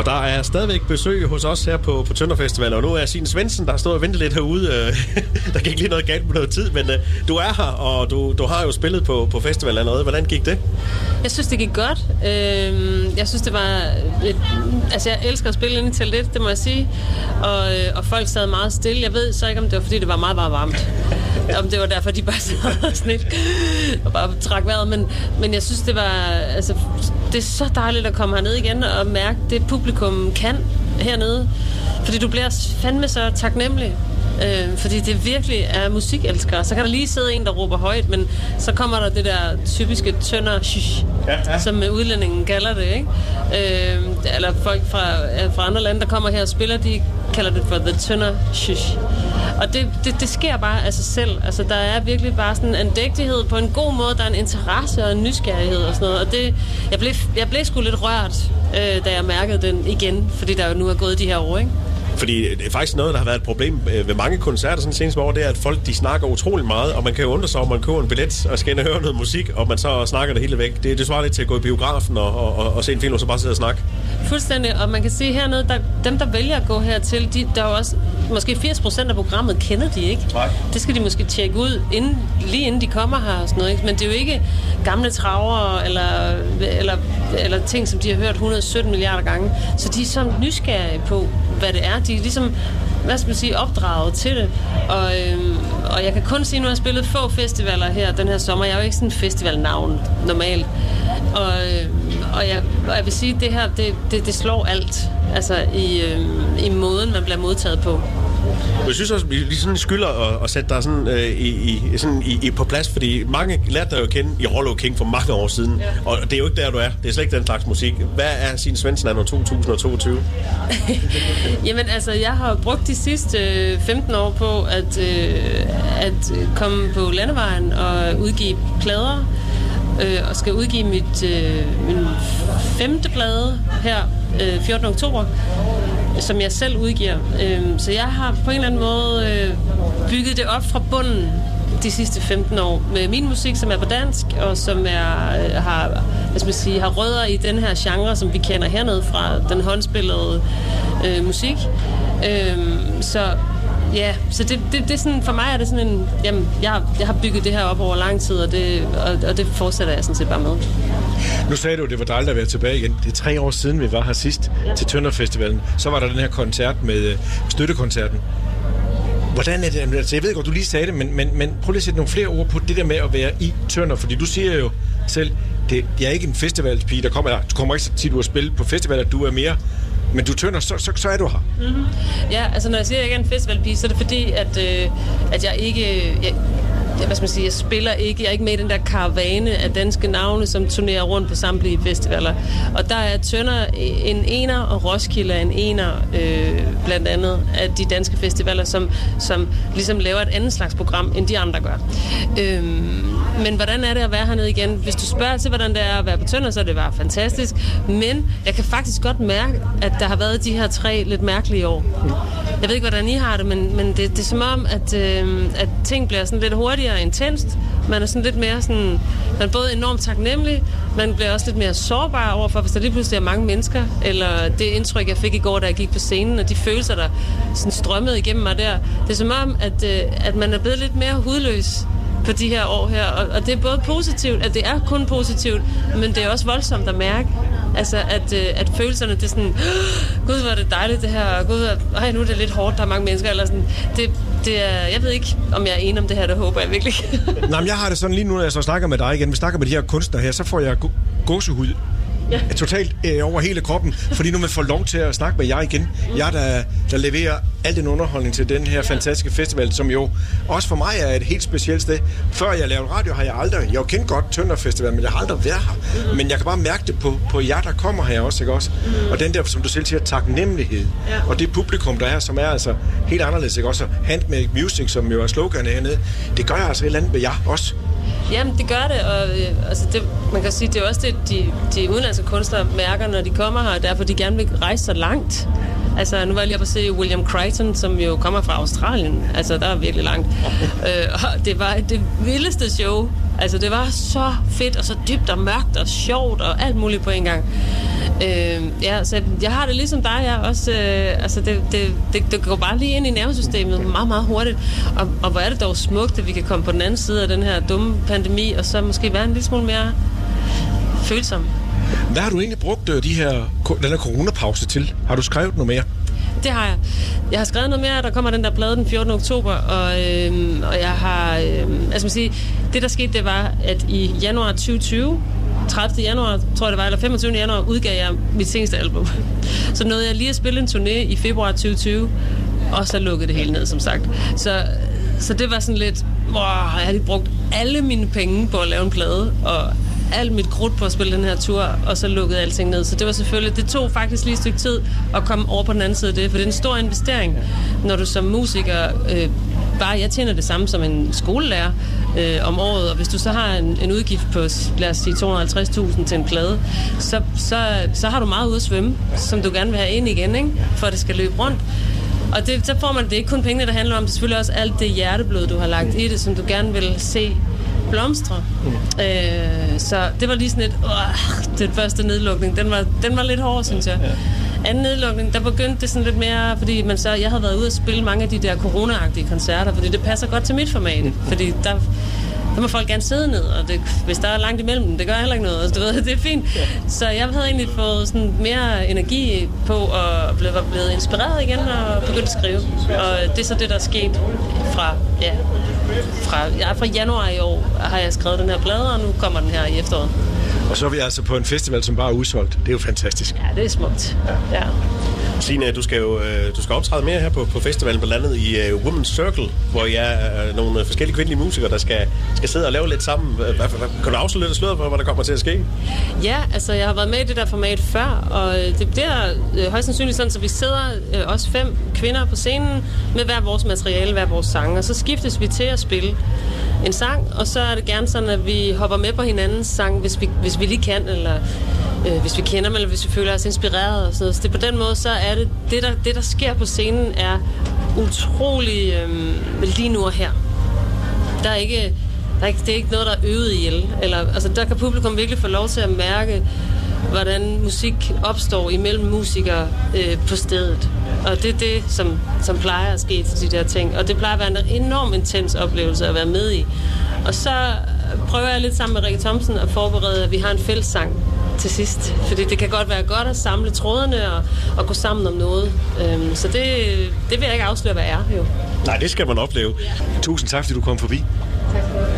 Og der er stadigvæk besøg hos os her på, på Tønder Festival, og nu er Signe Svendsen, der har stået og ventet lidt herude. Øh, der gik lige noget galt på noget tid, men øh, du er her, og du, du har jo spillet på, på festivalen allerede. Hvordan gik det? Jeg synes, det gik godt. Øh, jeg synes, det var... Et, altså, jeg elsker at spille ind til lidt, det må jeg sige. Og, øh, og folk sad meget stille. Jeg ved så ikke, om det var, fordi det var meget, meget varmt. om det var derfor, de bare sad sådan lidt og bare trak vejret. Men, men jeg synes, det var... Altså, det er så dejligt at komme herned igen og mærke det publikum kan hernede. Fordi du bliver fandme så taknemmelig Øh, fordi det virkelig er musikelskere. Så kan der lige sidde en, der råber højt, men så kommer der det der typiske tønder, shh, ja, ja. som udlændingen kalder det. Ikke? Øh, eller folk fra, fra andre lande, der kommer her og spiller, de kalder det for the tønder shh. Og det, det, det sker bare af sig selv. Altså, der er virkelig bare sådan en dægtighed på en god måde. Der er en interesse og en nysgerrighed og sådan noget. Og det, jeg, blev, jeg blev sgu lidt rørt, øh, da jeg mærkede den igen, fordi der jo nu er gået de her år, ikke? Fordi øh, det er faktisk noget, der har været et problem øh, ved mange koncerter sådan seneste år, det er, at folk de snakker utrolig meget, og man kan jo undre sig, om man køber en billet og skal ind og høre noget musik, og man så snakker det hele væk. Det, det svarer lidt til at gå i biografen og, og, og, og se en film, og så bare sidde og snakke. Fuldstændig, og man kan se hernede, der, dem der vælger at gå hertil, de, der er jo også, måske 80% af programmet kender de ikke. Nej. Det skal de måske tjekke ud, inden, lige inden de kommer her og sådan noget. Ikke? Men det er jo ikke gamle traver eller, eller, eller ting, som de har hørt 117 milliarder gange. Så de er så nysgerrige på, hvad det er. De er ligesom hvad skal man sige, opdraget til det. Og, øhm, og jeg kan kun sige, at nu har jeg spillet få festivaler her den her sommer. Jeg er jo ikke sådan en festivalnavn normalt. Og, øhm, og, jeg, og jeg vil sige, at det her, det, det, det slår alt. Altså i, øhm, i måden, man bliver modtaget på. Jeg synes også, vi sådan skylder at, at sætte dig sådan, øh, i, i, sådan i, i, på plads, fordi mange lærte dig jo at kende i Rollo King for mange år siden, ja. og det er jo ikke der, du er. Det er slet ikke den slags musik. Hvad er sin Svendsen anno 2022? Jamen altså, jeg har brugt de sidste 15 år på at, øh, at komme på landevejen og udgive plader, øh, og skal udgive mit, øh, min femte plade her øh, 14. oktober som jeg selv udgiver. Øh, så jeg har på en eller anden måde øh, bygget det op fra bunden de sidste 15 år med min musik, som er på dansk, og som er, øh, har, hvad skal man sige, har rødder i den her genre, som vi kender hernede fra, den håndspillede øh, musik. Øh, så Ja, så det, det, det er sådan, for mig er det sådan en, jamen, jeg, jeg har bygget det her op over lang tid, og det, og, og det fortsætter jeg sådan set bare med. Nu sagde du, at det var dejligt at være tilbage igen. Det er tre år siden, vi var her sidst ja. til Tønderfestivalen. Så var der den her koncert med uh, støttekoncerten. Hvordan er det? Altså, jeg ved godt, du lige sagde det, men, men, men prøv lige at sætte nogle flere ord på det der med at være i Tønder, fordi du siger jo selv, det, jeg er ikke en festivalspige, der kommer, du kommer ikke så tit ud at spille på festivaler, du er mere men du tønder, så, så, så er du her. Mm-hmm. Ja, altså når jeg siger, at jeg ikke er en festivalpige, så er det fordi, at, øh, at jeg ikke... Øh, jeg, hvad skal man sige, jeg spiller ikke, jeg er ikke med i den der karavane af danske navne, som turnerer rundt på samtlige festivaler. Og der er Tønder en ener, og Roskilde er en ener, øh, blandt andet, af de danske festivaler, som, som ligesom laver et andet slags program, end de andre gør. Øh, men hvordan er det at være hernede igen? Hvis du spørger til, hvordan det er at være på Tønder, så er det bare fantastisk. Men jeg kan faktisk godt mærke, at der har været de her tre lidt mærkelige år. Jeg ved ikke, hvordan I har det, men, men det, det er som om, at, øh, at ting bliver sådan lidt hurtigere intenst. Man er sådan lidt mere sådan, man er både enormt taknemmelig, man bliver også lidt mere sårbar overfor, hvis der lige pludselig er mange mennesker, eller det indtryk, jeg fik i går, da jeg gik på scenen, og de følelser, der sådan strømmede igennem mig der. Det er som om, at, øh, at man er blevet lidt mere hudløs på de her år her. Og, og det er både positivt, at det er kun positivt, men det er også voldsomt at mærke. Altså, at, øh, at følelserne, det er sådan, gud, hvor er det dejligt det her, og gud, ej, nu er det lidt hårdt, der er mange mennesker, eller sådan. Det, det er, jeg ved ikke, om jeg er enig om det her, det håber jeg virkelig. Nej, men jeg har det sådan lige nu, når jeg så snakker med dig igen, vi snakker med de her kunstnere her, så får jeg gåsehud ja. totalt øh, over hele kroppen, fordi nu man får lov til at snakke med jer igen. Mm. Jeg, der, der leverer al den underholdning til den her ja. fantastiske festival, som jo også for mig er et helt specielt sted. Før jeg lavede radio, har jeg aldrig... Jeg har kendt godt Tønder Festival, men jeg har aldrig været her. Mm. Men jeg kan bare mærke det på, på jer, der kommer her også, ikke også? Mm. Og den der, som du selv siger, taknemmelighed. Ja. Og det publikum, der er, som er altså helt anderledes, ikke også? Handmade Music, som jo er sloganet hernede, det gør jeg altså et eller andet ved jer også. Jamen, det gør det, og øh, altså det, man kan sige, det er også det, de, de udenlandske kunstnere mærker, når de kommer her, derfor de gerne vil rejse så langt. Altså, nu var jeg lige på at se William Crichton, som jo kommer fra Australien. Altså, der er virkelig langt. øh, og det var det vildeste show. Altså, det var så fedt, og så dybt og mørkt og sjovt og alt muligt på en gang. Øh, ja, så jeg har det ligesom dig, jeg også, øh, altså det, det, det, det går bare lige ind i nervesystemet meget, meget hurtigt. Og, og hvor er det dog smukt, at vi kan komme på den anden side af den her dumme pandemi, og så måske være en lille smule mere følsom. Hvad har du egentlig brugt øh, de her, den her coronapause til? Har du skrevet noget mere? Det har jeg. Jeg har skrevet noget mere, der kommer den der plade den 14. oktober, og, øhm, og jeg har, øhm, altså man siger, det der skete, det var, at i januar 2020, 30. januar, tror jeg det var, eller 25. januar, udgav jeg mit seneste album. Så nåede jeg lige at spille en turné i februar 2020, og så lukkede det hele ned, som sagt. Så, så det var sådan lidt, wow, jeg har lige brugt alle mine penge på at lave en plade, og alt mit krudt på at spille den her tur, og så lukkede alting ned. Så det var selvfølgelig, det tog faktisk lige et stykke tid at komme over på den anden side af det, for det er en stor investering, når du som musiker, øh, bare jeg tjener det samme som en skolelærer øh, om året, og hvis du så har en, en udgift på, lad os sige, 250.000 til en plade, så, så, så har du meget ud at svømme, som du gerne vil have ind igen, ikke? for at det skal løbe rundt. Og det, så får man det ikke kun pengene, der handler om, det er selvfølgelig også alt det hjerteblod, du har lagt i det, som du gerne vil se blomstre. Mm. Øh, så det var lige sådan et, øh, den første nedlukning, den var, den var lidt hård, synes jeg. Ja. Anden nedlukning, der begyndte det sådan lidt mere, fordi man så, jeg havde været ude at spille mange af de der corona koncerter, fordi det passer godt til mit format. Mm. Fordi der, der må folk gerne sidde ned, og det, hvis der er langt imellem dem, det gør heller ikke noget. Altså, du ved, det er fint. Så jeg havde egentlig fået sådan mere energi på, og blev, var blevet inspireret igen, og begyndt at skrive. Og det er så det, der er sket fra, ja, fra, ja, fra januar i år, har jeg skrevet den her plade, og nu kommer den her i efteråret. Og så er vi altså på en festival, som bare er udsolgt. Det er jo fantastisk. Ja, det er smukt. Ja. ja. Signe, du skal jo øh, du skal optræde mere her på, på festivalen, blandt andet i uh, Women's Circle, hvor jeg er øh, nogle forskellige kvindelige musikere, der skal, skal sidde og lave lidt sammen. Kan du afsløre lidt sløret for, hvad der kommer til at ske? Ja, altså jeg har været med i det der format før, og det bliver øh, højst sandsynligt sådan, så vi sidder øh, også fem kvinder på scenen med hver vores materiale, hver vores sang, og så skiftes vi til at spille en sang, og så er det gerne sådan, at vi hopper med på hinandens sang, hvis vi, hvis vi lige kan, eller øh, hvis vi kender dem, eller hvis vi føler os inspireret. Og sådan noget. Så det, på den måde, så er det, det der, det der sker på scenen, er utrolig øh, lige nu og her. Der er ikke, der er ikke, det er ikke noget, der er øvet ihjel. Eller, altså, der kan publikum virkelig få lov til at mærke, hvordan musik opstår imellem musikere øh, på stedet. Og det er det, som, som plejer at ske til de der ting. Og det plejer at være en enorm intens oplevelse at være med i. Og så prøver jeg lidt sammen med Rikke Thomsen at forberede, at vi har en fællessang til sidst. Fordi det kan godt være godt at samle trådene og, og gå sammen om noget. Øhm, så det, det vil jeg ikke afsløre, hvad er jo. Nej, det skal man opleve. Ja. Tusind tak, fordi du kom forbi. Tak du